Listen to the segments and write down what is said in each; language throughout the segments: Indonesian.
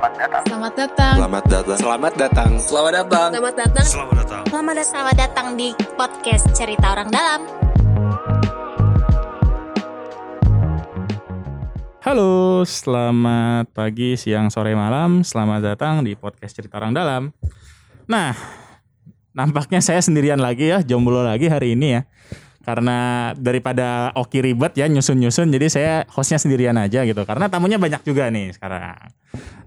Selamat datang. Selamat datang. Selamat datang. Selamat datang. Selamat datang. Selamat datang. Selamat datang. Selamat datang. Selamat datang di podcast Cerita Orang Dalam. Halo, selamat pagi, siang, sore, malam. Selamat datang di podcast Cerita Orang Dalam. Nah, nampaknya saya sendirian lagi ya, jomblo lagi hari ini ya. Karena daripada Oki ribet ya nyusun-nyusun, jadi saya hostnya sendirian aja gitu. Karena tamunya banyak juga nih sekarang.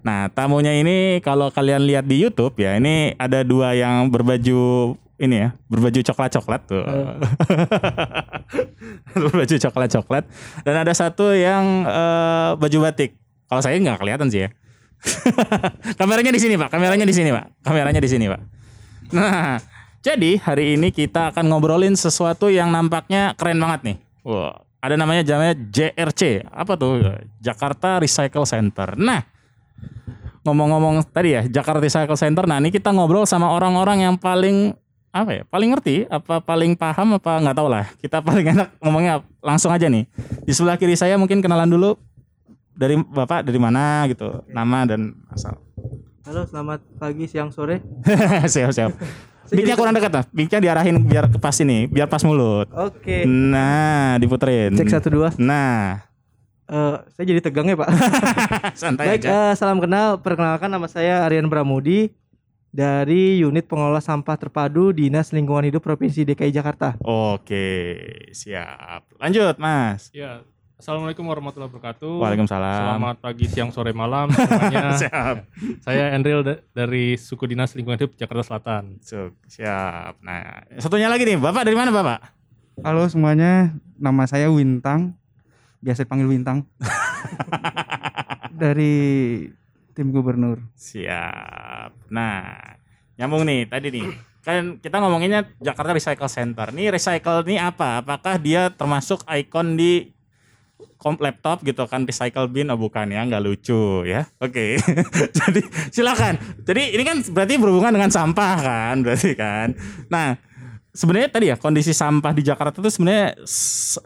Nah, tamunya ini kalau kalian lihat di YouTube ya, ini ada dua yang berbaju ini ya, berbaju coklat-coklat tuh. berbaju coklat-coklat. Dan ada satu yang eh, baju batik. Kalau saya nggak kelihatan sih ya. kameranya di sini pak, kameranya di sini pak, kameranya di sini pak. Nah, jadi hari ini kita akan ngobrolin sesuatu yang nampaknya keren banget nih. Wah, ada namanya jamnya JRC. Apa tuh? Jakarta Recycle Center. Nah, ngomong-ngomong tadi ya Jakarta Recycle Center. Nah, ini kita ngobrol sama orang-orang yang paling apa ya? Paling ngerti, apa paling paham apa nggak tahu lah. Kita paling enak ngomongnya langsung aja nih. Di sebelah kiri saya mungkin kenalan dulu dari Bapak dari mana gitu, nama dan asal. Halo, selamat pagi, siang, sore. siap siap. Mic-nya kurang dekat lah. Mic-nya diarahin biar ke pas ini, biar pas mulut. Oke. Nah, diputerin. Cek satu dua. Nah, Eh, saya jadi tegang ya Pak. santai Baik, aja. eh, salam kenal. Perkenalkan nama saya Aryan Bramudi dari Unit Pengelola Sampah Terpadu Dinas Lingkungan Hidup Provinsi DKI Jakarta. Oke, siap. Lanjut, Mas. Ya, Assalamualaikum warahmatullahi wabarakatuh. Waalaikumsalam. Selamat pagi, siang, sore, malam semuanya. siap. Saya Enril da- dari suku dinas lingkungan hidup Jakarta Selatan. Cuk, siap. Nah, satunya lagi nih, Bapak dari mana, Bapak? Halo semuanya, nama saya Wintang, biasa dipanggil Wintang. Dari tim gubernur. Siap. Nah, nyambung nih tadi nih. Kan kita ngomonginnya Jakarta Recycle Center. Nih recycle nih apa? Apakah dia termasuk ikon di laptop gitu kan recycle bin. Oh bukan ya nggak lucu ya. Oke. Jadi silakan. Jadi ini kan berarti berhubungan dengan sampah kan berarti kan. Nah sebenarnya tadi ya kondisi sampah di Jakarta itu sebenarnya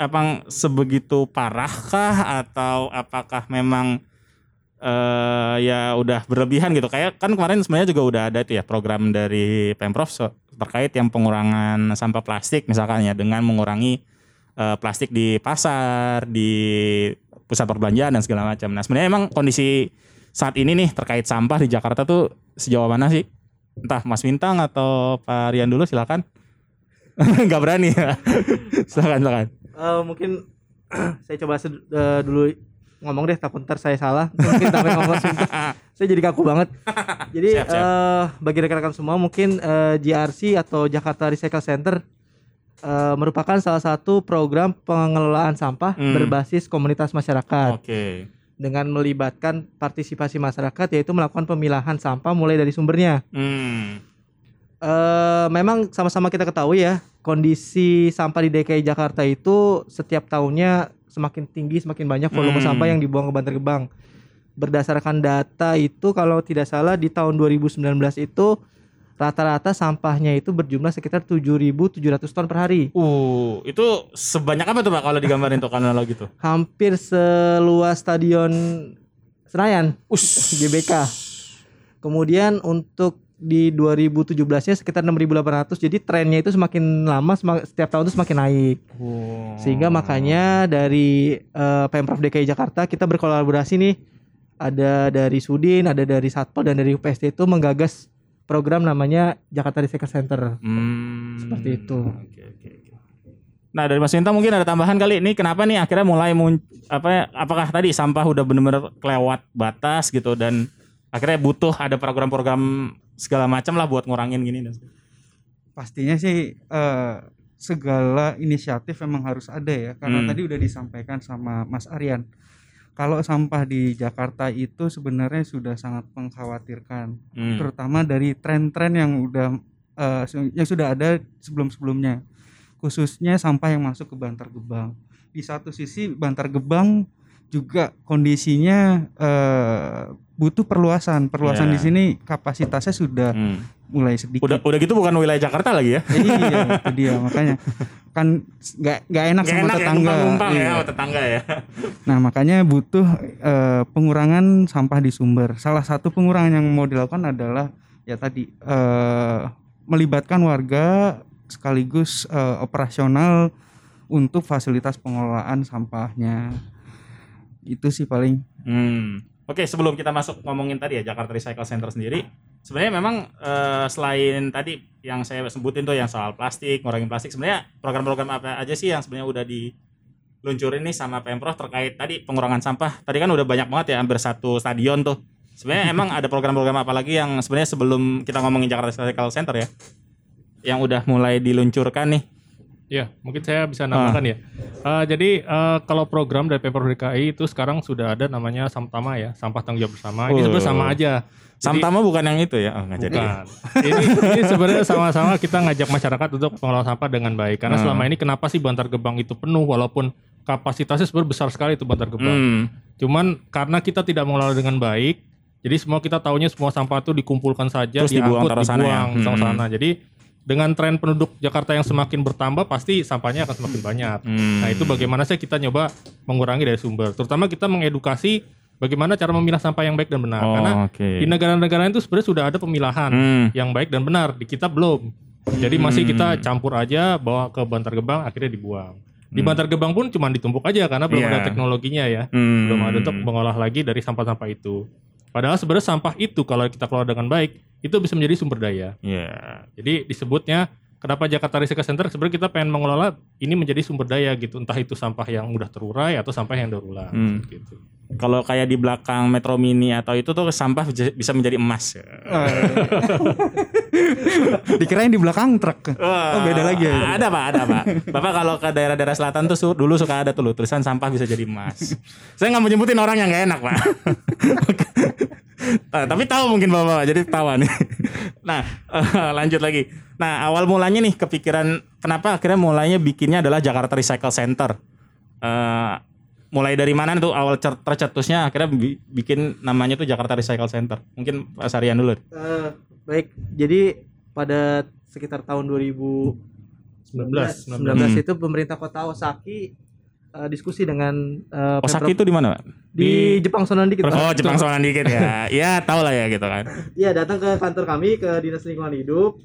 emang sebegitu parahkah atau apakah memang eh ya udah berlebihan gitu? Kayak kan kemarin sebenarnya juga udah ada itu ya program dari pemprov terkait yang pengurangan sampah plastik misalkan ya dengan mengurangi eh, plastik di pasar di pusat perbelanjaan dan segala macam. Nah sebenarnya emang kondisi saat ini nih terkait sampah di Jakarta tuh sejauh mana sih? Entah Mas Bintang atau Pak Rian dulu silakan. Nggak berani ya. silakan silakan. Eh, mungkin saya coba eh, dulu ngomong deh takut ntar saya salah mungkin ngomong saya jadi kaku banget jadi Siap, siap. eh, bagi rekan-rekan semua mungkin eh, GRC atau Jakarta Recycle Center eh, merupakan salah satu program pengelolaan sampah Hmm. berbasis komunitas masyarakat Oke. dengan melibatkan partisipasi masyarakat yaitu melakukan pemilahan sampah mulai dari sumbernya Hmm. eh memang sama-sama kita ketahui ya kondisi sampah di DKI Jakarta itu setiap tahunnya semakin tinggi semakin banyak volume Hmm. sampah yang dibuang ke Bantar Gebang. Berdasarkan data itu kalau tidak salah di tahun 2019 itu rata-rata sampahnya itu berjumlah sekitar 7.700 ton per hari. Uh, itu sebanyak apa tuh Pak kalau digambarin tuh kanal gitu? Hampir seluas stadion Senayan GBK. Kemudian untuk di 2017-nya sekitar 6.800. Jadi trennya itu semakin lama setiap tahun itu semakin naik. Sehingga makanya dari eh, Pemprov DKI Jakarta kita berkolaborasi nih ada dari Sudin, ada dari Satpol dan dari UPST itu menggagas program namanya Jakarta Recycle Center. Hmm. Seperti itu. Oke, oke, oke. Nah dari Mas Minta mungkin ada tambahan kali ini kenapa nih akhirnya mulai mun, apa ya, apakah tadi sampah udah bener-bener kelewat batas gitu dan akhirnya butuh ada program-program segala macam lah buat ngurangin gini dan Pastinya sih eh, segala inisiatif memang harus ada ya, karena Hmm. tadi udah disampaikan sama Mas Aryan. Kalau sampah di Jakarta itu sebenarnya sudah sangat mengkhawatirkan, Hmm. terutama dari tren-tren yang udah su- yang sudah ada sebelum-sebelumnya, khususnya sampah yang masuk ke Bantar Gebang. Di satu sisi Bantar Gebang juga kondisinya eh, butuh perluasan. Perluasan Ya. di sini kapasitasnya sudah Hmm. mulai sedikit. Udah udah gitu bukan wilayah Jakarta lagi ya? iya, itu dia makanya. kan nggak nggak enak Gak sama enak ya tetangga. ya Iya. sama tetangga ya. Nah makanya butuh eh, pengurangan sampah di sumber. Salah satu pengurangan yang mau dilakukan adalah ya tadi eh, melibatkan warga sekaligus eh, operasional untuk fasilitas pengelolaan sampahnya. Itu sih paling. Hmm. Oke, sebelum kita masuk ngomongin tadi ya Jakarta Recycle Center sendiri, sebenarnya memang eh, selain tadi yang saya sebutin tuh yang soal plastik, ngurangin plastik, sebenarnya program-program apa aja sih yang sebenarnya udah diluncurin nih sama Pemprov terkait tadi pengurangan sampah? Tadi kan udah banyak banget ya, hampir satu stadion tuh. Sebenarnya emang ada program-program apa lagi yang sebenarnya sebelum kita ngomongin Jakarta Recycle Center ya, yang udah mulai diluncurkan nih? Ya, mungkin saya bisa nambahkan ya. Eh, jadi eh, kalau program dari Pemprov DKI itu sekarang sudah ada namanya Samtama ya, sampah tanggung jawab bersama. Ini Oh. sebenarnya sama aja. Jadi- Samtama bukan yang itu ya? Oh. Bukan. ini, ini sebenarnya sama-sama kita ngajak masyarakat untuk pengelola sampah dengan baik. Karena Hmm. selama ini kenapa sih Bantar Gebang itu penuh walaupun kapasitasnya sebenarnya besar sekali itu Bantar Gebang. Hmm. Cuman karena kita tidak mengelola dengan baik, jadi semua kita taunya semua sampah itu dikumpulkan saja, Terus dibuang diangkut, taruh sana ya? dibuang Hmm. sana. Jadi dengan tren penduduk Jakarta yang semakin bertambah, pasti sampahnya akan semakin banyak. Hmm. Nah itu bagaimana sih kita nyoba mengurangi dari sumber. Terutama kita mengedukasi bagaimana cara memilah sampah yang baik dan benar. Oh, Karena oke. di negara-negara itu sebenarnya sudah ada pemilahan Hmm. yang baik dan benar. Di kita belum. Jadi masih kita campur aja bawa ke Bantar Gebang akhirnya dibuang. Di Bantar Gebang pun cuma ditumpuk aja karena belum Iya. ada teknologinya ya. Hmm. Belum ada untuk mengolah lagi dari sampah-sampah itu. Padahal sebenarnya sampah itu kalau kita kelola dengan baik itu bisa menjadi sumber daya. Iya. Jadi disebutnya kenapa Jakarta Recycle Center sebenarnya kita pengen mengelola ini menjadi sumber daya gitu. Entah itu sampah yang mudah terurai atau sampah yang daur ulang Hmm. gitu. Kalau kayak di belakang Metro Mini atau itu tuh sampah bisa menjadi emas. Dikirain di belakang truk. Oh beda lagi ya. Ada pak, ada pak. Bapak kalau ke daerah-daerah selatan tuh dulu suka ada tuh tulisan sampah bisa jadi emas. Saya nggak mau nyebutin orang yang nggak enak pak. Nah, tapi tahu mungkin bapak, jadi tahu nih. Nah eh, lanjut lagi. Nah awal mulanya nih kepikiran kenapa akhirnya mulainya bikinnya adalah Jakarta Recycle Center. Eh, mulai dari mana tuh awal tercetusnya akhirnya bi- bikin namanya tuh Jakarta Recycle Center. Mungkin Pak Sarian dulu. Eh, baik, jadi pada sekitar tahun 2019 19, 19 Hmm. itu pemerintah kota Osaki eh, diskusi dengan eh, Osaki Pemprov- itu di mana pak? di, Jepang sono dikit. Oh Jepang soalnya dikit ya. Ya tau lah ya gitu kan. Iya, datang ke kantor kami ke Dinas Lingkungan Hidup.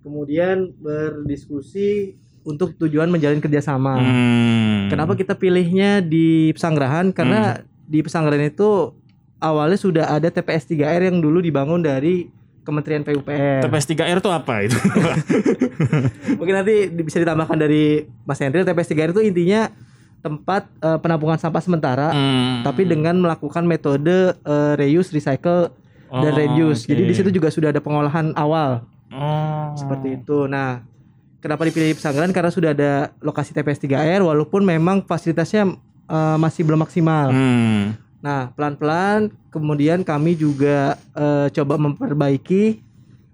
Kemudian berdiskusi untuk tujuan menjalin kerjasama. Hmm. Kenapa kita pilihnya di Pesanggerahan? Karena di Pesanggerahan itu awalnya sudah ada TPS 3R yang dulu dibangun dari Kementerian PUPR. TPS 3R itu apa itu? Mungkin nanti bisa ditambahkan dari Mas Hendri TPS 3R itu intinya tempat eh, penampungan sampah sementara Hmm. tapi dengan melakukan metode eh, reuse, recycle dan Oh, reduce. Jadi oke. di situ juga sudah ada pengolahan awal Oh. seperti itu. Nah, kenapa dipilih Pesanggerahan? Karena sudah ada lokasi TPS 3R walaupun memang fasilitasnya eh, masih belum maksimal. Hmm. Nah, pelan-pelan kemudian kami juga eh, coba memperbaiki.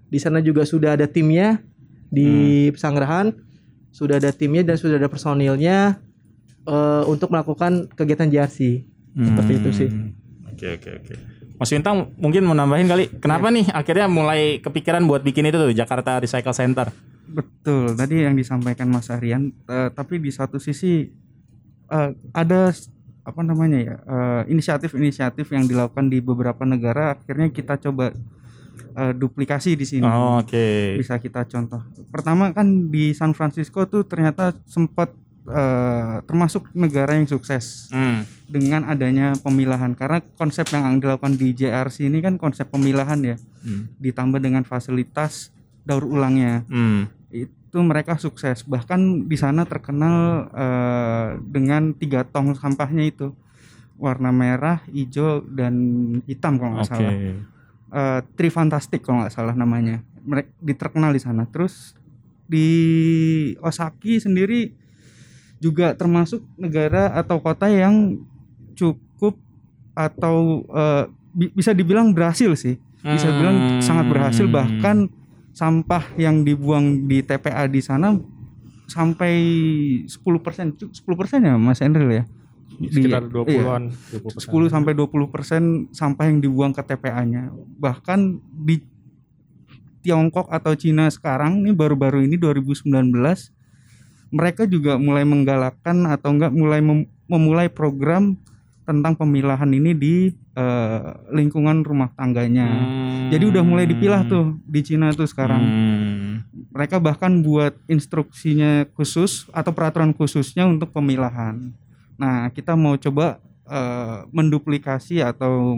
Di sana juga sudah ada timnya di Pesanggerahan, sudah ada timnya dan sudah ada personilnya eh, untuk melakukan kegiatan JRC. Seperti itu sih. Hmm. Oke oke oke. Mas Bintang mungkin mau nambahin kali. Kenapa nih akhirnya mulai kepikiran buat bikin itu tuh Jakarta Recycle Center? Betul, tadi yang disampaikan Mas Aryan, eh, tapi di satu sisi eh, ada apa namanya ya eh, inisiatif-inisiatif yang dilakukan di beberapa negara, akhirnya kita coba eh, duplikasi di sini. Oh, oke. Bisa kita contoh. Pertama kan di San Francisco tuh ternyata sempat eh, termasuk negara yang sukses Hmm. dengan adanya pemilahan karena konsep yang dilakukan di JRC ini kan konsep pemilahan ya, Hmm. ditambah dengan fasilitas daur ulangnya Hmm. Itu mereka sukses bahkan di sana terkenal eh, dengan tiga tong sampahnya itu warna merah, hijau dan hitam kalau nggak Oke. salah. Eh, Trifantastic kalau nggak salah namanya. Mereka diterkenal di sana. Terus di Osaki sendiri juga termasuk negara atau kota yang cukup atau eh, bi- bisa dibilang berhasil sih. Bisa bilang sangat berhasil Hmm. bahkan sampah yang dibuang di TPA di sana sampai 10% cu- 10% ya Mas Endril ya? Sekitar iya, 20-an, 10 sampai 20% sampah yang dibuang ke TPA-nya bahkan di Tiongkok atau Cina sekarang ini baru-baru ini 2019 mereka juga mulai menggalakkan atau enggak mulai mem- memulai program tentang pemilahan ini di eh, lingkungan rumah tangganya. Jadi udah mulai dipilah tuh di Cina tuh sekarang. Hmm. Mereka bahkan buat instruksinya khusus atau peraturan khususnya untuk pemilahan. Nah, kita mau coba eh, menduplikasi atau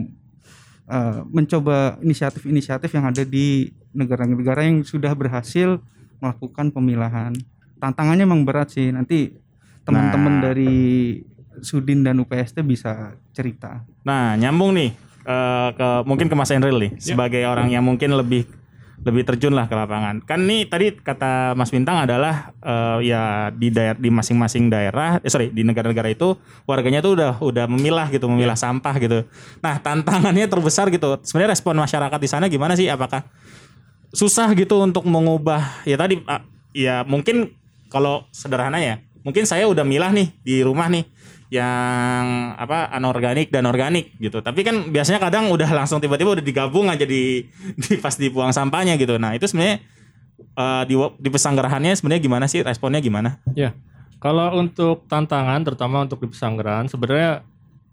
eh, mencoba inisiatif-inisiatif yang ada di negara-negara yang sudah berhasil melakukan pemilahan. Tantangannya memang berat sih. Nanti teman-teman Nah. dari Sudin dan UPST bisa cerita. Nah, nyambung nih eh, ke mungkin ke Mas Enril nih sebagai orang yang mungkin lebih lebih terjun lah ke lapangan. Kan nih tadi kata Mas Bintang adalah eh, ya di daerah di masing-masing daerah, eh, sorry di negara-negara itu warganya tuh udah udah memilah gitu, memilah sampah gitu. Nah, tantangannya terbesar gitu. Sebenarnya respon masyarakat di sana gimana sih? Apakah susah gitu untuk mengubah ya tadi ah, ya mungkin kalau sederhana ya mungkin saya udah milah nih di rumah nih yang apa anorganik dan organik gitu tapi kan biasanya kadang udah langsung tiba-tiba udah digabung aja di, di pas dibuang sampahnya gitu nah itu sebenarnya eh, di di pesanggerahannya sebenarnya gimana sih responnya gimana Ya, kalau untuk tantangan, terutama untuk di pesanggeran, sebenarnya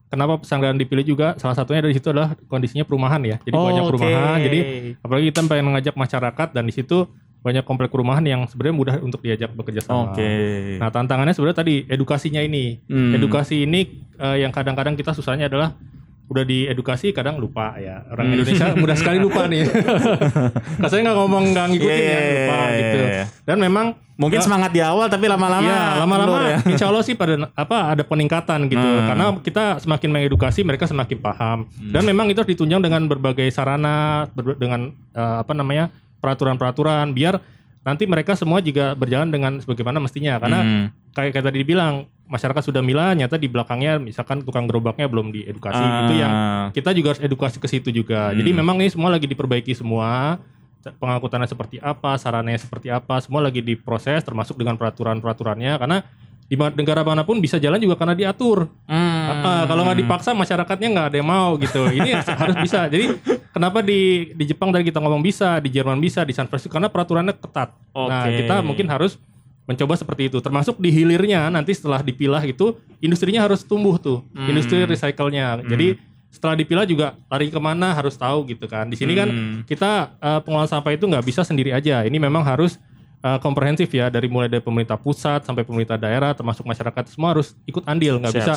kenapa pesanggeran dipilih juga salah satunya dari situ adalah kondisinya perumahan ya. Jadi banyak Oh, oke. perumahan. Jadi apalagi kita pengen mengajak masyarakat dan di situ banyak komplek perumahan yang sebenarnya mudah untuk diajak bekerja sama. oke Nah tantangannya sebenarnya tadi edukasinya ini. Hmm. Edukasi ini eh, yang kadang-kadang kita susahnya adalah udah diedukasi kadang lupa ya orang Hmm. Indonesia mudah sekali lupa nih. Kalau saya nggak ngomong nggak ngikutin Iya, ya iya, lupa iya, gitu. iya. Dan memang mungkin Ya. semangat di awal tapi lama-lama Iya, lama-lama ya. insya Allah sih pada apa ada peningkatan gitu. Hmm. Karena kita semakin mengedukasi mereka semakin paham. Dan memang itu harus ditunjang dengan berbagai sarana ber- dengan eh, apa namanya peraturan-peraturan biar nanti mereka semua juga berjalan dengan sebagaimana mestinya. Karena Hmm. kayak kayak tadi dibilang masyarakat sudah milah, nyata di belakangnya misalkan tukang gerobaknya belum diedukasi. Ah. Itu yang kita juga harus edukasi ke situ juga. Jadi Hmm. memang ini semua lagi diperbaiki semua. Pengangkutannya seperti apa, sarananya seperti apa, semua lagi diproses termasuk dengan peraturan-peraturannya karena di negara mana pun bisa jalan juga karena diatur. Hmm. Ah, kalau nggak dipaksa masyarakatnya nggak ada yang mau gitu. Ini harus bisa. Jadi kenapa di di Jepang tadi kita ngomong bisa, di Jerman bisa, di San Francisco karena peraturannya ketat. Nah Oke. kita mungkin harus mencoba seperti itu. Termasuk di hilirnya nanti setelah dipilah itu industrinya harus tumbuh tuh, Hmm. industri recycle-nya. Jadi setelah dipilah juga lari ke mana harus tahu gitu kan. Di sini kan Hmm. kita eh, pengolahan sampah itu nggak bisa sendiri aja. Ini memang harus eh, komprehensif ya dari mulai dari pemerintah pusat sampai pemerintah daerah termasuk masyarakat semua harus ikut andil nggak bisa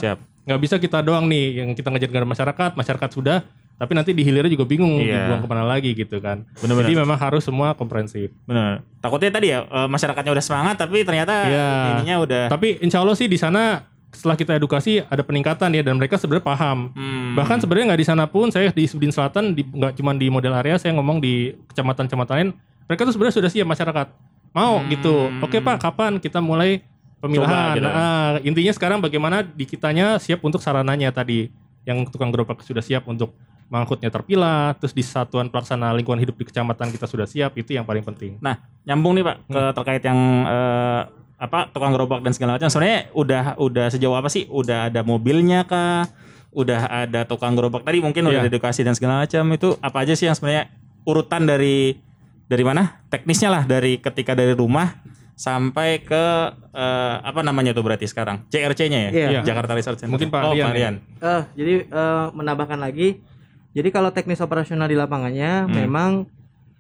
nggak bisa kita doang nih yang kita ngejar dengan masyarakat masyarakat sudah tapi nanti di hilirnya juga bingung Iya. dibuang ke mana lagi gitu kan Bener-bener. jadi memang harus semua komprehensif Bener. Takutnya tadi ya eh, masyarakatnya udah semangat tapi ternyata Iya. ininya udah tapi insya Allah sih di sana setelah kita edukasi ada peningkatan ya dan mereka sebenarnya paham Hmm. bahkan sebenarnya nggak di sana pun saya di Sudin Selatan nggak cuma di model area saya ngomong di kecamatan-kecamatan lain mereka tuh sebenarnya sudah siap masyarakat mau Hmm. gitu oke pak kapan kita mulai pemilahan Coba gitu. Nah, intinya sekarang bagaimana di kitanya siap untuk sarananya tadi yang tukang gerobak sudah siap untuk mengangkutnya terpilah terus di satuan pelaksana lingkungan hidup di kecamatan kita sudah siap itu yang paling penting Nah, nyambung nih Pak ke Hmm. terkait yang eh, apa tukang gerobak dan segala macam. Sebenarnya udah udah sejauh apa sih? Udah ada mobilnya kah? Udah ada tukang gerobak tadi mungkin udah Iya. ada edukasi dan segala macam. Itu apa aja sih yang sebenarnya urutan dari dari mana? Teknisnya lah dari ketika dari rumah sampai ke eh, apa namanya tuh berarti sekarang? CRC-nya ya? Iya. Jakarta Research Center. Mungkin Pak oh, Rian Pak ya. Rian. Eh, jadi eh, menambahkan lagi, jadi kalau teknis operasional di lapangannya Hmm. memang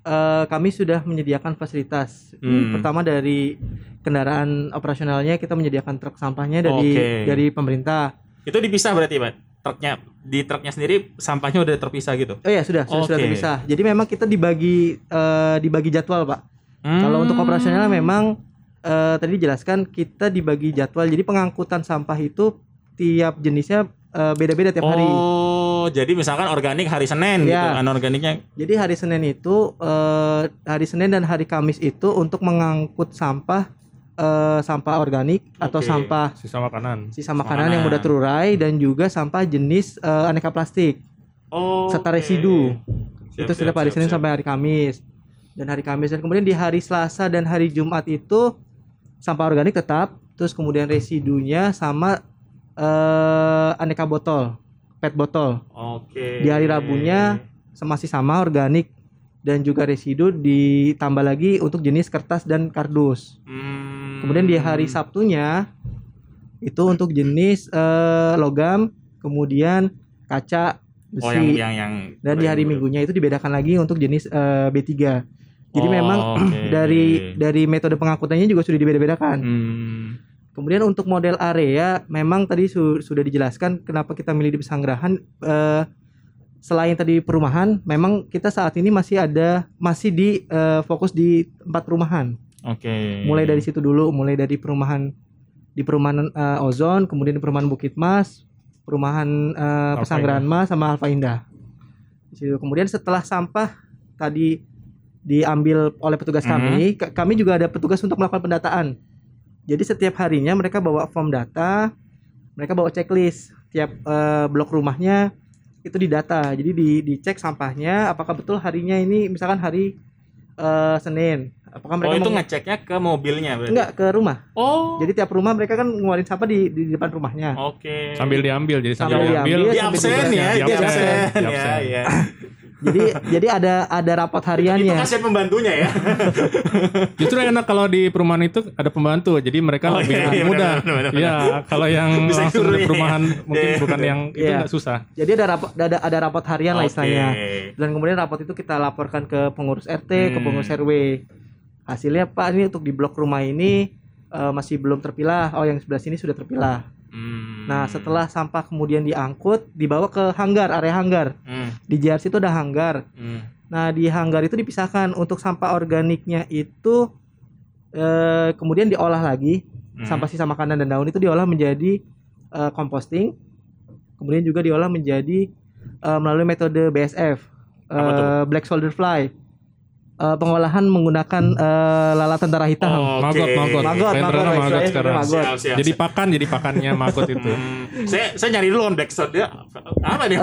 eh, kami sudah menyediakan fasilitas. Hmm. Pertama dari kendaraan operasionalnya kita menyediakan truk sampahnya dari Oke. dari pemerintah. Itu dipisah berarti Pak? Truknya di truknya sendiri sampahnya udah terpisah gitu. Oh ya sudah sudah, sudah Oke. terpisah. Jadi memang kita dibagi eh, dibagi jadwal pak. Kalau untuk Hmm. operasional memang eh, tadi dijelaskan kita dibagi jadwal. Jadi pengangkutan sampah itu tiap jenisnya eh, beda-beda tiap hari. Oh, jadi misalkan organik hari Senin gitu, Iya. anorganiknya Jadi hari Senin itu eh, hari Senin dan hari Kamis itu untuk mengangkut sampah eh, sampah organik atau Oke. sampah sisa makanan sisa makanan yang mudah terurai dan juga sampah jenis eh, aneka plastik Oh. serta residu. Siap, itu setiap hari siap, Senin siap. sampai hari Kamis. Dan hari Kamis dan kemudian di hari Selasa dan hari Jumat itu sampah organik tetap, terus kemudian residunya sama eh, aneka botol, PET botol. Oke. Di hari Rabunya masih sama organik dan juga residu ditambah lagi untuk jenis kertas dan kardus. Hmm, Kemudian di hari Sabtunya itu untuk jenis eh, logam, kemudian kaca, besi. Oh yang yang yang dan di hari Minggunya itu dibedakan lagi untuk jenis eh, B3. Jadi Oh, memang oke. dari dari metode pengangkutannya juga sudah dibeda-bedakan. Hmm. Kemudian untuk model area memang tadi su- sudah dijelaskan kenapa kita milih di pesanggerahan eh, selain tadi perumahan memang kita saat ini masih ada masih di eh, fokus di tempat perumahan. Oke. Mulai dari situ dulu, mulai dari perumahan di perumahan eh, Ozon, kemudian di perumahan Bukit Mas, perumahan Alfa Pesanggerahan Mas sama Alfa Indah. Di situ. Kemudian setelah sampah tadi diambil oleh petugas Mhm. kami, k- kami juga ada petugas untuk melakukan pendataan. Jadi setiap harinya mereka bawa form data, mereka bawa checklist tiap eh, blok rumahnya itu didata. Jadi di dicek sampahnya apakah betul harinya ini misalkan hari eh, Senin. Apakah mereka Oh itu mau- ngeceknya ke mobilnya berarti? enggak ke rumah. Oh. Jadi tiap rumah mereka kan ngeluarin sampah di di depan rumahnya. Oke. Sambil diambil jadi Sambil sambil, diambil, diambil. di absen ya, Di di absen. Ya, ya. Jadi jadi ada ada rapot Itu hariannya. kasih pembantunya ya. Justru enak kalau di perumahan itu ada pembantu, jadi mereka Oh, lebih iya, iya, mudah. benar, benar, benar, Iya, kalau yang Bisa langsung di ya. perumahan mungkin Iya. bukan yang itu Iya. nggak susah. Jadi ada rapot ada ada rapot harian lah Oke. istilahnya. Dan kemudian rapot itu kita laporkan ke pengurus RT, ke Hmm. pengurus RW. Hasilnya Pak ini untuk di blok rumah ini eh, masih belum terpilah. Oh yang sebelah sini sudah terpilah. Hmm. Nah setelah sampah kemudian diangkut dibawa ke hanggar area hanggar. Hmm. Di JRC itu ada hanggar. Hmm. Nah di hanggar itu dipisahkan untuk sampah organiknya itu eh, kemudian diolah lagi Hmm. sampah sisa makanan dan daun itu diolah menjadi eh, composting kemudian juga diolah menjadi eh, melalui metode BSF eh, black soldier fly Eh, pengolahan menggunakan eh, lalat tentara hitam Oke. Maggot, maggot. maggot Rendernya maggot, maggot istilahnya sekarang. maggot. Siap, siap, Jadi siap. pakan, jadi pakannya maggot itu. Hmm. saya saya nyari dulu on backstop dia apa nih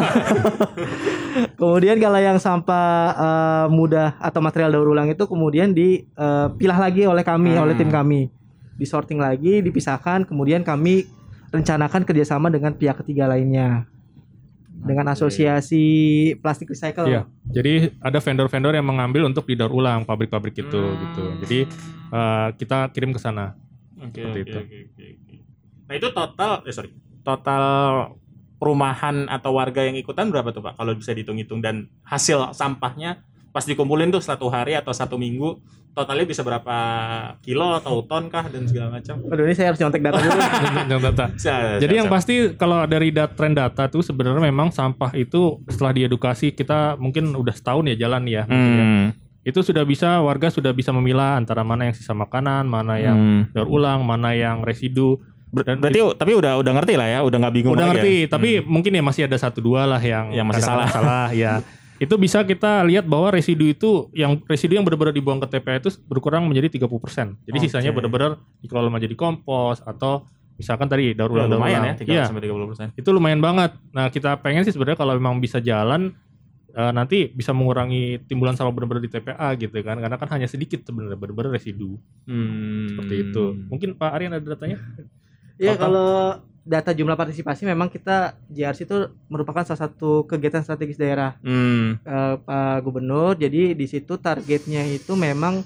kemudian kalau yang sampah eh, mudah atau material daur ulang itu kemudian dipilah lagi oleh kami Hmm. oleh tim kami disorting lagi dipisahkan kemudian kami rencanakan kerjasama dengan pihak ketiga lainnya dengan asosiasi plastik recycle Iya. Jadi ada vendor-vendor yang mengambil untuk didaur ulang pabrik-pabrik itu Hmm. gitu. Jadi eh, kita kirim ke sana. Oke, Seperti itu. oke, oke, oke. Nah itu total, eh sorry, total perumahan atau warga yang ikutan berapa tuh Pak? Kalau bisa dihitung-hitung dan hasil sampahnya pas dikumpulin tuh satu hari atau satu minggu totalnya bisa berapa kilo atau ton kah dan segala macam? Aduh ini saya harus nyontek data dulu. Yang data. Siap, Jadi siap, yang siap. pasti kalau dari dat tren data tuh sebenarnya memang sampah itu setelah diedukasi kita mungkin udah setahun ya jalan ya. gitu ya. Hmm. Itu sudah bisa warga sudah bisa memilah antara mana yang sisa makanan, mana yang Hmm. daur ulang, mana yang residu. Ber- Dan berarti tapi udah udah ngerti lah ya, udah nggak bingung udah lagi ngerti, ya? tapi mungkin ya masih ada satu dua lah yang Yang masih kadang-kadang salah ya. Itu bisa kita lihat bahwa residu itu yang residu yang benar-benar dibuang ke TPA itu berkurang menjadi 30%. Jadi Oke. sisanya benar-benar dikelola menjadi kompos atau misalkan tadi daur ulang daur lumayan ya, 30 Iya, sampai 30 persen. itu lumayan banget. Nah, kita pengen sih sebenarnya kalau memang bisa jalan eh, nanti bisa mengurangi timbulan sampah benar-benar di TPA gitu kan. Karena kan hanya sedikit sebenarnya benar-benar residu Hmm. seperti itu. Mungkin Pak Aryan ada datanya? Iya kalau data jumlah partisipasi memang kita JRC itu merupakan salah satu kegiatan strategis daerah Hmm. eh, Pak Gubernur. Jadi di situ targetnya itu memang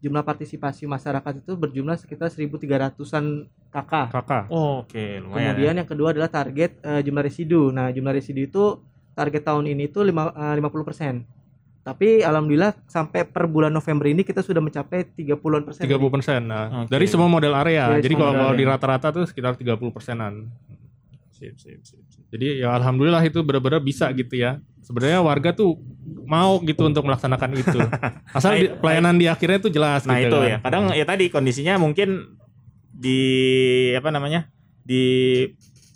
jumlah partisipasi masyarakat itu berjumlah sekitar 1.300-an KK. Kakak. Oh, Oke, lumayan. Kemudian yang kedua adalah target eh, jumlah residu. Nah, jumlah residu itu target tahun ini itu lima- eh, 50%. Tapi alhamdulillah sampai per bulan November ini kita sudah mencapai 30-an persen. 30 persen. Nah, Oke. dari semua model area. Dari Jadi kalau kalau di rata-rata tuh sekitar 30 persenan. Sip, sip, sip, sip. Jadi ya alhamdulillah itu benar-benar bisa gitu ya. Sebenarnya warga tuh mau gitu untuk melaksanakan itu. Asal Nah, di- pelayanan di akhirnya tuh jelas Nah gitu itu kan. ya. Kadang ya tadi kondisinya mungkin di apa namanya di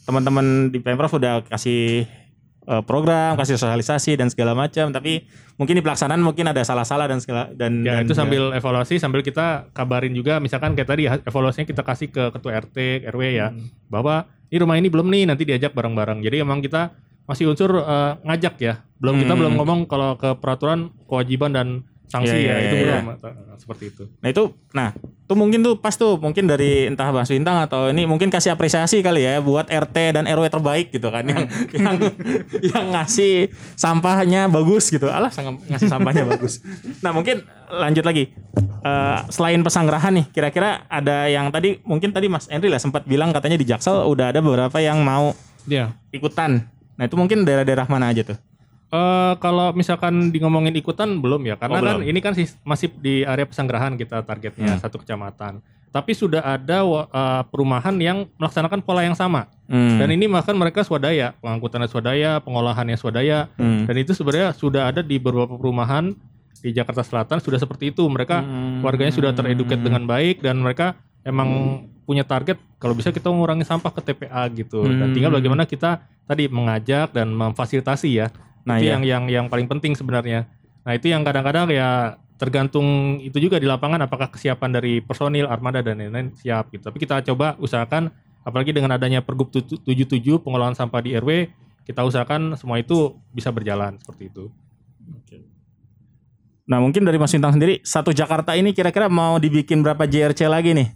teman-teman di pemprov udah kasih program, kasih sosialisasi dan segala macam. Tapi mungkin di pelaksanaan mungkin ada salah-salah dan segala dan Ya dan- itu sambil evaluasi sambil kita kabarin juga misalkan kayak tadi ha- evaluasinya kita kasih ke ketua RT, RW ya Hmm. bahwa ini rumah ini belum nih nanti diajak bareng-bareng. Jadi emang kita masih unsur eh, ngajak ya. Belum kita Hmm. belum ngomong kalau ke peraturan kewajiban dan sanksi Iya, ya iya, itu iya. belum eh, seperti itu. Nah itu, nah tuh mungkin tuh pas tuh mungkin dari entah Mas Bintang atau ini mungkin kasih apresiasi kali ya buat RT dan RW terbaik gitu kan yang yang yang ngasih sampahnya bagus gitu. Alah ngasih sampahnya bagus. Nah mungkin lanjut lagi. Eh, selain pesanggerahan nih, kira-kira ada yang tadi mungkin tadi Mas Henry lah sempat bilang katanya di Jaksel udah ada beberapa yang mau Ya. ikutan. Nah itu mungkin daerah-daerah mana aja tuh? Eh kalau misalkan di ngomongin ikutan belum ya karena Oh, kan belum. ini kan masih di area pesanggerahan kita targetnya Hmm. satu kecamatan. Tapi sudah ada eh, perumahan yang melaksanakan pola yang sama Hmm. dan ini bahkan mereka swadaya, pengangkutannya swadaya, pengolahannya swadaya Hmm. dan itu sebenarnya sudah ada di beberapa perumahan di Jakarta Selatan sudah seperti itu. Mereka Hmm. warganya sudah tereduket dengan baik dan mereka emang punya target kalau bisa kita mengurangi sampah ke TPA gitu dan Hmm. tinggal bagaimana kita tadi mengajak dan memfasilitasi ya Nah, itu iya. yang yang yang paling penting sebenarnya nah itu yang kadang-kadang ya tergantung itu juga di lapangan apakah kesiapan dari personil armada dan lain-lain siap gitu tapi kita coba usahakan apalagi dengan adanya Pergub tu- 77 pengolahan sampah di RW kita usahakan semua itu bisa berjalan seperti itu Nah mungkin dari Mas Bintang sendiri satu Jakarta ini kira-kira mau dibikin berapa JRC lagi nih?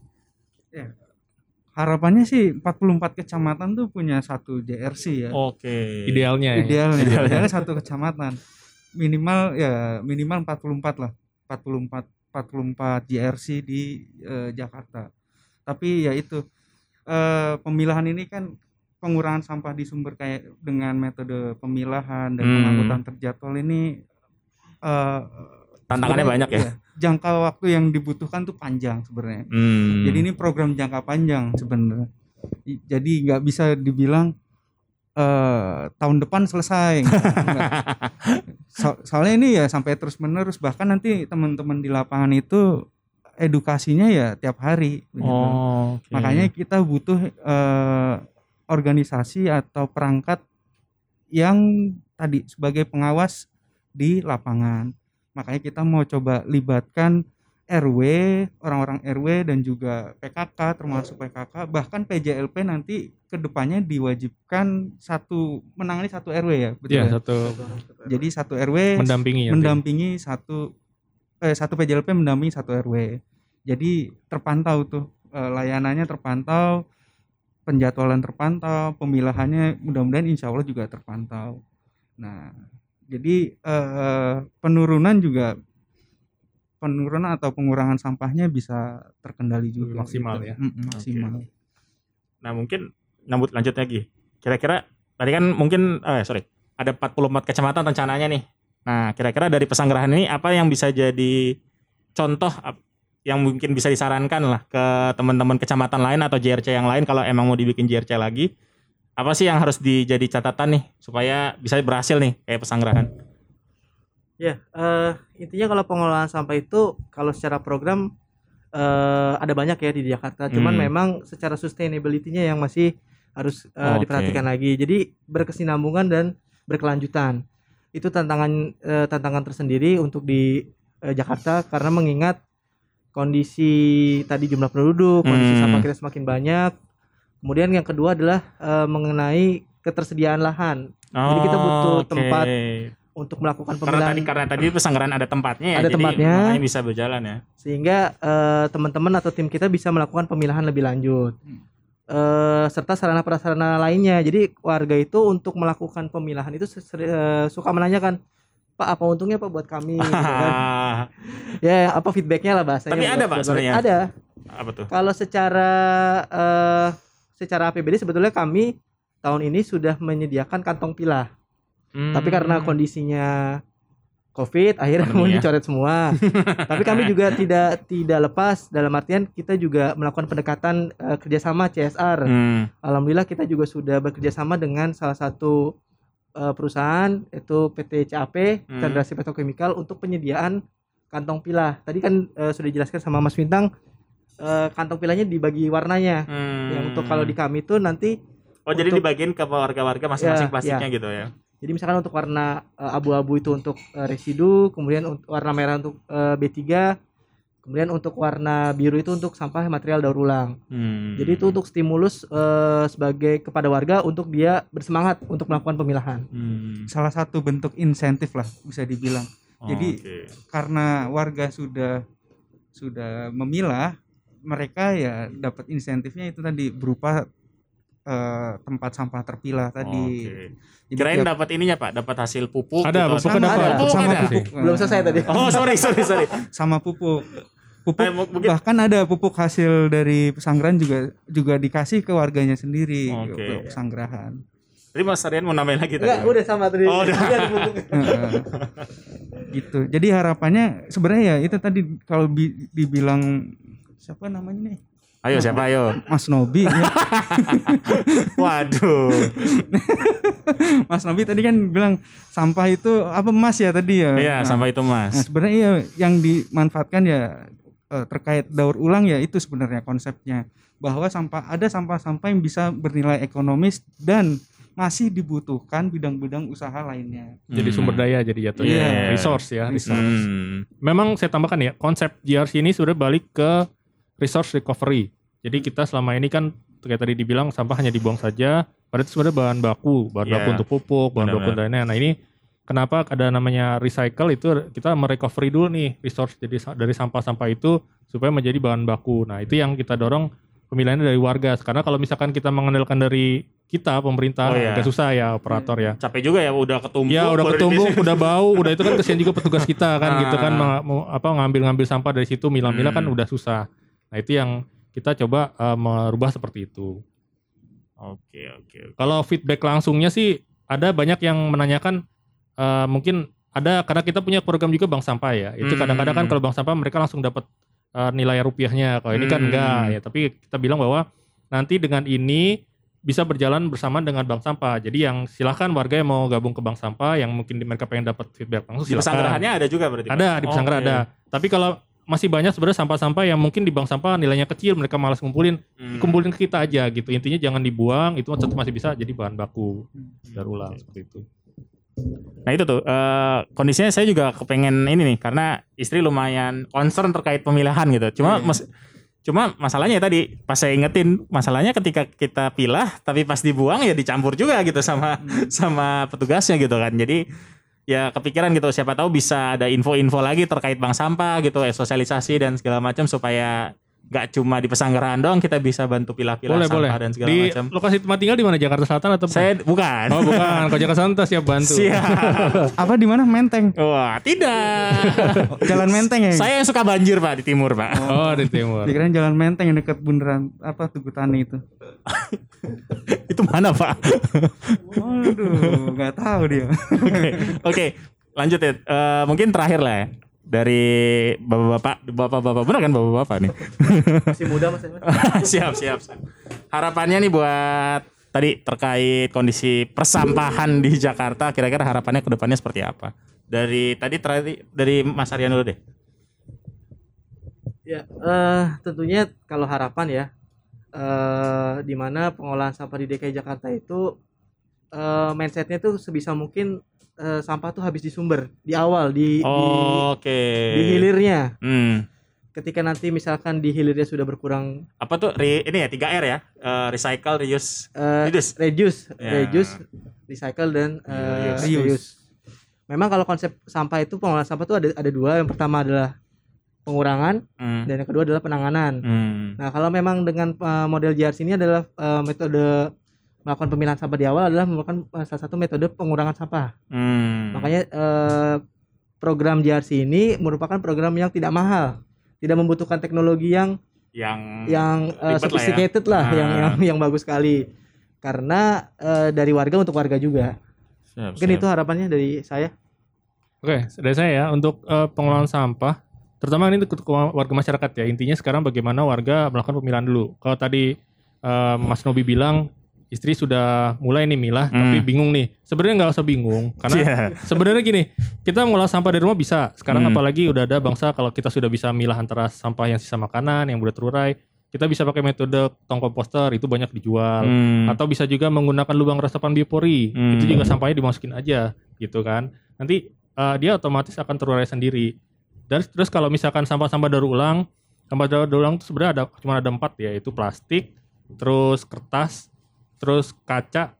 Harapannya sih 44 kecamatan tuh punya satu JRC ya. Oke. idealnya ya. Idealnya, Idealnya. idealnya satu kecamatan. Minimal ya minimal 44 lah. 44 44 JRC di eh, Jakarta. Tapi ya itu eh, pemilahan ini kan pengurangan sampah di sumber kayak dengan metode pemilahan dan Hmm. pengangkutan terjadwal ini eh, Tantangannya sebenarnya, banyak ya. iya, jangka waktu yang dibutuhkan tuh panjang sebenarnya. Hmm. Jadi ini program jangka panjang sebenarnya. Jadi nggak bisa dibilang eh tahun depan selesai. So- soalnya ini ya sampai terus menerus bahkan nanti teman-teman di lapangan itu edukasinya ya tiap hari. begitu. Oh, oke. Makanya kita butuh eh, organisasi atau perangkat yang tadi sebagai pengawas di lapangan. Makanya kita mau coba libatkan RW, orang-orang RW dan juga PKK termasuk PKK bahkan PJLP nanti ke depannya diwajibkan satu menangani satu RW ya betul Iya, ya? satu Jadi satu RW mendampingi ya. mendampingi satu eh satu PJLP mendampingi satu RW. Jadi terpantau tuh eh, layanannya terpantau, penjadwalan terpantau, pemilahannya mudah-mudahan insya Allah juga terpantau. Nah, jadi eh, penurunan juga penurunan atau pengurangan sampahnya bisa terkendali juga. Maksimal gitu. ya. Mm, maksimal. Nah mungkin nyambut lanjut lagi. Kira-kira tadi kan mungkin eh sorry ada 44 kecamatan rencananya nih. Nah kira-kira dari pesanggerahan ini apa yang bisa jadi contoh yang mungkin bisa disarankan lah ke teman-teman kecamatan lain atau JRC yang lain kalau emang mau dibikin JRC lagi apa sih yang harus dijadi catatan nih supaya bisa berhasil nih kayak pesanggerahan? Ya, eh, intinya kalau pengolahan sampah itu kalau secara program eh, ada banyak ya di Jakarta. Cuman Hmm. memang secara sustainability-nya yang masih harus eh, Oke. diperhatikan lagi. Jadi berkesinambungan dan berkelanjutan. Itu tantangan eh, tantangan tersendiri untuk di eh, Jakarta karena mengingat kondisi tadi jumlah penduduk, kondisi Hmm. sampah kita semakin banyak. Kemudian yang kedua adalah eh, mengenai ketersediaan lahan Jadi kita butuh Oke. tempat untuk melakukan Karena pemilahan tadi karena tadi pesanggerahan ada tempatnya ya. Ada jadi tempatnya. makanya bisa berjalan ya. sehingga eh, teman-teman atau tim kita bisa melakukan pemilahan lebih lanjut Eh, serta sarana prasarana lainnya jadi warga itu untuk melakukan pemilahan itu eh, suka menanyakan pak apa untungnya pak buat kami gitu kan. ya apa feedbacknya lah bahasanya Tapi ada, Pak, sebenarnya. ada apa tuh? kalau secara eh, secara APBD sebetulnya kami tahun ini sudah menyediakan kantong pilah tapi karena Hmm. kondisinya COVID akhirnya mau Pandemi ya. dicoret semua. Tapi kami juga tidak tidak lepas dalam artian kita juga melakukan pendekatan eh, kerjasama CSR. Hmm. Alhamdulillah kita juga sudah bekerjasama dengan salah satu eh, perusahaan itu PT CAP Hmm. Chandrasi Petrochemical untuk penyediaan kantong pilah. Tadi kan eh, sudah dijelaskan sama Mas Bintang eh, kantong pilahnya dibagi warnanya. Hmm. Yang untuk kalau di kami itu nanti Oh jadi untuk- dibagiin ke warga-warga masing-masing Ya, plastiknya gitu ya? Jadi misalkan untuk warna eh, abu-abu itu untuk eh, residu, kemudian untuk warna merah untuk eh, B3, kemudian untuk warna biru itu untuk sampah material daur ulang. Hmm. Jadi itu untuk stimulus eh, sebagai kepada warga untuk dia bersemangat untuk melakukan pemilahan. Hmm. salah satu bentuk insentif lah bisa dibilang Jadi Oke. karena warga sudah sudah memilah, mereka ya dapat insentifnya itu tadi berupa eh, tempat sampah terpilah tadi. Oke. Jadi Kirain tiap- dapat ininya Pak, dapat hasil pupuk. Ada, gitu. pupuk sama, dapat. ada, Pupuk sama ada? pupuk. Belum selesai tadi. Oh sorry sorry sorry. Sama pupuk. Pupuk Eh, mungkin bahkan ada pupuk hasil dari pesanggrahan juga juga dikasih ke warganya sendiri Oke. untuk pesanggrahan. Tadi Mas Aryan mau nambahin lagi tadi. Enggak, udah sama tadi. Oh, udah. Iya. Heeh. gitu. Jadi harapannya sebenarnya ya itu tadi kalau bi- dibilang siapa namanya nih? Ayo siapa ayo. Mas Nobi ya. Waduh. Mas Nobi tadi kan bilang sampah itu apa emas ya tadi ya. Iya, Nah, sampai itu Nah, Mas. sebenarnya ya yang dimanfaatkan ya eh, terkait daur ulang ya itu sebenarnya konsepnya bahwa sampah ada sampah-sampah yang bisa bernilai ekonomis dan masih dibutuhkan bidang-bidang usaha lainnya. Jadi sumber daya jadi jatuhnya Iya. resource ya. resource. Hmm. Memang saya tambahkan ya konsep GRC ini sudah balik ke resource recovery. Jadi kita selama ini kan kayak tadi dibilang sampah hanya dibuang saja. Padahal itu sebenarnya bahan baku, bahan Iya. baku untuk pupuk, bahan baku untuk lainnya. Nah ini kenapa ada namanya recycle itu kita merecovery dulu nih resource jadi dari sampah-sampah itu supaya menjadi bahan baku. Nah itu yang kita dorong pemilihannya dari warga. Karena kalau misalkan kita mengandalkan dari kita pemerintah Oh, iya. agak susah ya operator ya. Capek juga ya udah ketumbuk. Ya udah ketumbuk, udah bau, udah itu kan kesian juga petugas kita kan gitu kan Ah. apa ngambil-ngambil sampah dari situ milah-milah kan Hmm. udah susah. Nah itu yang kita coba eh, merubah seperti itu. Oke oke. Kalau feedback langsungnya sih ada banyak yang menanyakan eh, mungkin ada karena kita punya program juga bank sampah ya. Itu Hmm. kadang-kadang kan kalau bank sampah mereka langsung dapat eh, nilai rupiahnya. Kalau ini kan Hmm. enggak ya. Tapi kita bilang bahwa nanti dengan ini bisa berjalan bersama dengan bank sampah. Jadi yang silahkan warga yang mau gabung ke bank sampah yang mungkin di- mereka pengen dapat feedback langsung Di silakan. pesanggerahannya ada juga berarti. Ada di pesanggerahan Oke. ada. Tapi kalau masih banyak sebenarnya sampah-sampah yang mungkin di bank sampah nilainya kecil mereka malas ngumpulin, Hmm. kumpulin ke kita aja gitu. Intinya jangan dibuang, itu tetap masih bisa jadi bahan baku daur ulang seperti itu. Nah itu tuh eh, kondisinya saya juga kepengen ini nih karena istri lumayan concern terkait pemilihan gitu. Cuma Iya. mas- cuma masalahnya tadi pas saya ingetin masalahnya ketika kita pilah tapi pas dibuang ya dicampur juga gitu sama sama petugasnya gitu kan. Jadi ya kepikiran gitu. Siapa tahu bisa ada info-info lagi terkait bank sampah gitu, eh, sosialisasi dan segala macam supaya nggak cuma di pesanggerahan doang kita bisa bantu pilah-pilah Boleh, sampah boleh. dan segala Di macam. lokasi tempat tinggal di mana? Jakarta Selatan atau Saya bukan. Oh, bukan. Kalau Jakarta Selatan siap bantu. Siap. Apa di mana Menteng? Wah, tidak. Jalan Menteng ya? Saya yang suka banjir pak di timur pak. Oh, di timur. Dikirain jalan Menteng yang dekat bundaran apa Tugu Tani itu. Itu mana pak? Waduh, nggak tahu dia. Oke, Oke, lanjut ya. Eh, mungkin terakhir lah ya. Dari bapak-bapak, bapak-bapak benar kan bapak-bapak nih. Masih muda Mas. Siap, siap, siap. Harapannya nih buat tadi terkait kondisi persampahan di Jakarta, kira-kira harapannya ke depannya seperti apa? Dari tadi terakhir dari Mas Aryan dulu deh. Ya, eh tentunya kalau harapan ya eh di mana pengolahan sampah di DKI Jakarta itu eh mindsetnya tuh sebisa mungkin eh, sampah tuh habis di sumber di awal di di, Oke. di hilirnya. Hmm. Ketika nanti misalkan di hilirnya sudah berkurang Apa tuh re- ini ya 3 R ya? Eh, recycle, reuse, eh reduce. reduce, Ya. reduce, recycle dan eh, Reuse. reuse. Memang kalau konsep sampah itu pengolahan sampah itu ada ada dua. Yang pertama adalah pengurangan Hmm. dan yang kedua adalah penanganan. Hmm. Nah, kalau memang dengan uh, model JRC ini adalah uh, metode melakukan pemilahan sampah di awal adalah merupakan uh, salah satu metode pengurangan sampah. Hmm. Makanya uh, program JRC ini merupakan program yang tidak mahal, tidak membutuhkan teknologi yang yang yang uh, Ribet lah ya. sophisticated lah, Ah. yang yang yang bagus sekali. Karena uh, dari warga untuk warga juga. Siap, Mungkin siap. itu harapannya dari saya. Oke, dari saya ya untuk eh, pengelolaan sampah, terutama ini untuk warga masyarakat ya. Intinya sekarang bagaimana warga melakukan pemilahan dulu. Kalau tadi eh, Mas Nobi bilang istri sudah mulai nih milah, Hmm. tapi bingung nih. Sebenarnya nggak usah bingung, karena Iya. sebenarnya gini, kita mengolah sampah dari rumah bisa. Sekarang Hmm. apalagi udah ada bangsa kalau kita sudah bisa milah antara sampah yang sisa makanan, yang udah terurai, kita bisa pakai metode tong komposter itu banyak dijual. Hmm. Atau bisa juga menggunakan lubang resapan biopori. Hmm. Itu juga sampahnya dimasukin aja gitu kan. Nanti eh, dia otomatis akan terurai sendiri. Dan terus kalau misalkan sampah-sampah daur ulang, sampah daur ulang itu sebenarnya ada cuma ada empat ya, itu plastik, terus kertas, terus kaca,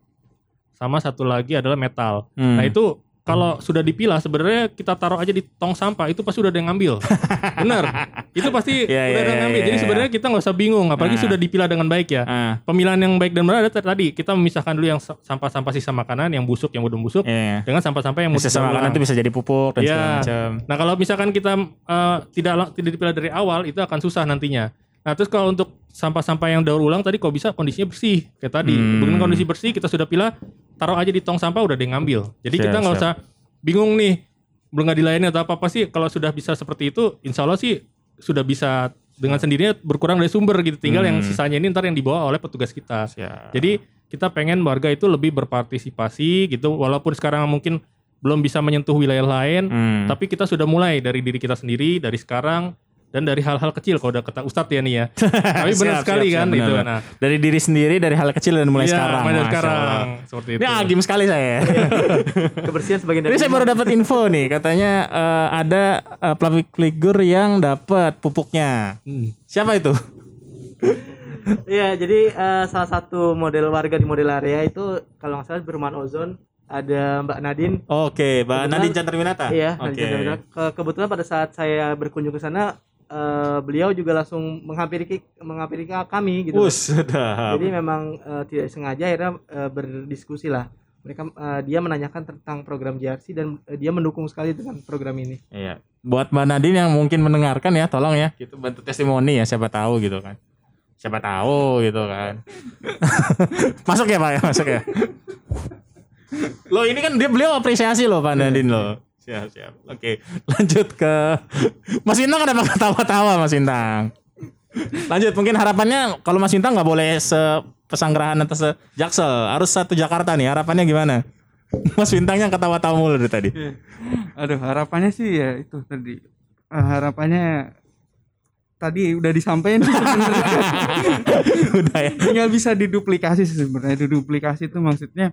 sama satu lagi adalah metal. Hmm. Nah itu kalau sudah dipilah sebenarnya kita taruh aja di tong sampah itu pasti udah ada yang ngambil. Bener. Itu pasti Iya, udah iya, ada yang iya, ngambil. Jadi iya. sebenarnya kita nggak usah bingung apalagi Nah. sudah dipilah dengan baik ya. Ah, Pemilihan yang baik dan benar ada tadi kita memisahkan dulu yang sa- sampah-sampah sisa makanan yang busuk yang belum busuk iya. dengan sampah-sampah yang sama makanan itu bisa jadi pupuk dan Iya. segala macam. Nah kalau misalkan kita eh, tidak tidak dipilah dari awal itu akan susah nantinya. Nah terus kalau untuk sampah-sampah yang daur ulang tadi kok bisa kondisinya bersih kayak tadi. Hmm. Dengan kondisi bersih kita sudah pilah, taruh aja di tong sampah udah yang ngambil. Jadi Siap, kita nggak usah bingung nih belum nggak dilayani atau apa apa sih. Kalau sudah bisa seperti itu, insya Allah sih sudah bisa dengan sendirinya berkurang dari sumber gitu. Tinggal yang Hmm. sisanya ini ntar yang dibawa oleh petugas kita. Siap. Jadi kita pengen warga itu lebih berpartisipasi gitu walaupun sekarang mungkin belum bisa menyentuh wilayah lain Hmm. tapi kita sudah mulai dari diri kita sendiri dari sekarang dan dari hal-hal kecil kalau udah kata Ustadz ya nih ya. tapi benar Siap, sekali siap, kan siap, itu. benar. Nah, dari diri sendiri dari hal kecil dan mulai iya, sekarang. mulai sekarang seperti itu. Ini agim sekali saya. Kebersihan sebagian dari Ini saya baru dapat info nih, katanya eh, ada uh, public figure yang dapat pupuknya. Hmm. Siapa itu? Iya, jadi eh, salah satu model warga di model area itu kalau nggak salah berman ozon ada Mbak Nadine. Oke, Mbak Kebetulan- Nadine Chandraminata. Iya. Nadine Chandrawinata. Ke- kebetulan pada saat saya berkunjung ke sana eh, beliau juga langsung menghampiri menghampiri kami gitu. Jadi memang eh, tidak sengaja akhirnya eh, berdiskusi lah. Mereka eh, dia menanyakan tentang program JRC dan eh, dia mendukung sekali dengan program ini. Iya. Buat Mbak Nadine yang mungkin mendengarkan ya, tolong ya, gitu bantu testimoni ya, siapa tahu gitu kan. Siapa tahu gitu kan. masuk ya Pak ya, masuk ya. Loh ini kan dia beliau apresiasi loh Pak Nadine loh. Siap, siap. Oke, lanjut ke Mas Intang kenapa ketawa-tawa Mas Intang? Lanjut, mungkin harapannya kalau Mas Intang nggak boleh se pesanggerahan atau se Jaksel, harus satu Jakarta nih. Harapannya gimana? Mas Bintangnya ketawa-tawa mulu dari tadi. Aduh harapannya sih ya itu tadi Eh, harapannya tadi udah disampaikan. Udah ya. tinggal bisa diduplikasi sebenarnya diduplikasi itu maksudnya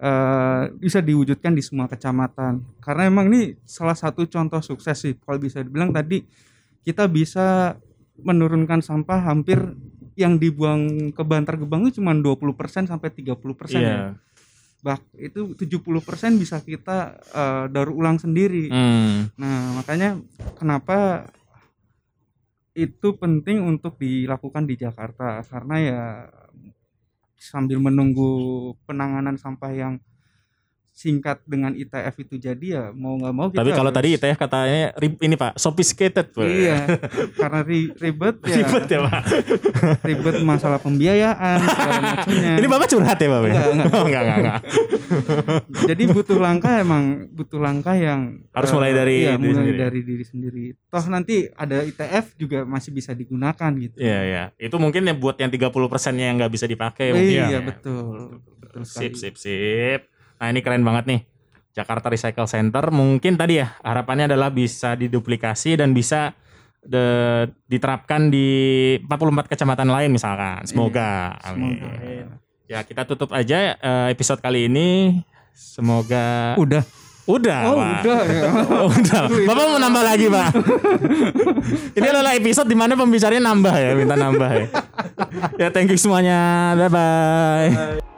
eh bisa diwujudkan di semua kecamatan karena emang ini salah satu contoh sukses sih kalau bisa dibilang tadi kita bisa menurunkan sampah hampir yang dibuang ke Bantar Gebang itu cuma 20% sampai 30% ya. Iya. Bah, itu 70% bisa kita eh, daur ulang sendiri. Hmm. Nah, makanya kenapa itu penting untuk dilakukan di Jakarta karena ya sambil menunggu penanganan sampah yang singkat dengan ITF itu jadi ya mau nggak mau kita Tapi kalau harus- tadi ITF katanya ini Pak, sophisticated. Pak. iya karena ri- ribet ya Ribet ya Pak. ribet masalah pembiayaan segala macamnya Ini Bapak curhat ya Bapak? Enggak, enggak. Oh, enggak, enggak, enggak. jadi butuh langkah emang butuh langkah yang Harus eh, mulai dari iya, diri mulai sendiri. dari diri sendiri toh nanti ada ITF juga masih bisa digunakan gitu Iya, iya. Itu mungkin ya buat yang 30 persennya yang nggak bisa dipakai. mungkin iya ya. betul betul Sip, sip, sip. Nah ini keren banget nih. Jakarta Recycle Center mungkin tadi ya harapannya adalah bisa diduplikasi dan bisa de- diterapkan di 44 kecamatan lain misalkan. Semoga. Amin. Semoga. Ya kita tutup aja eh, episode kali ini. Semoga udah udah. oh Pak. udah ya Oh, udah. Bapak mau nambah lagi, Pak. Ini adalah episode di mana pembicaranya nambah ya, minta nambah ya. ya, thank you semuanya. Bye bye.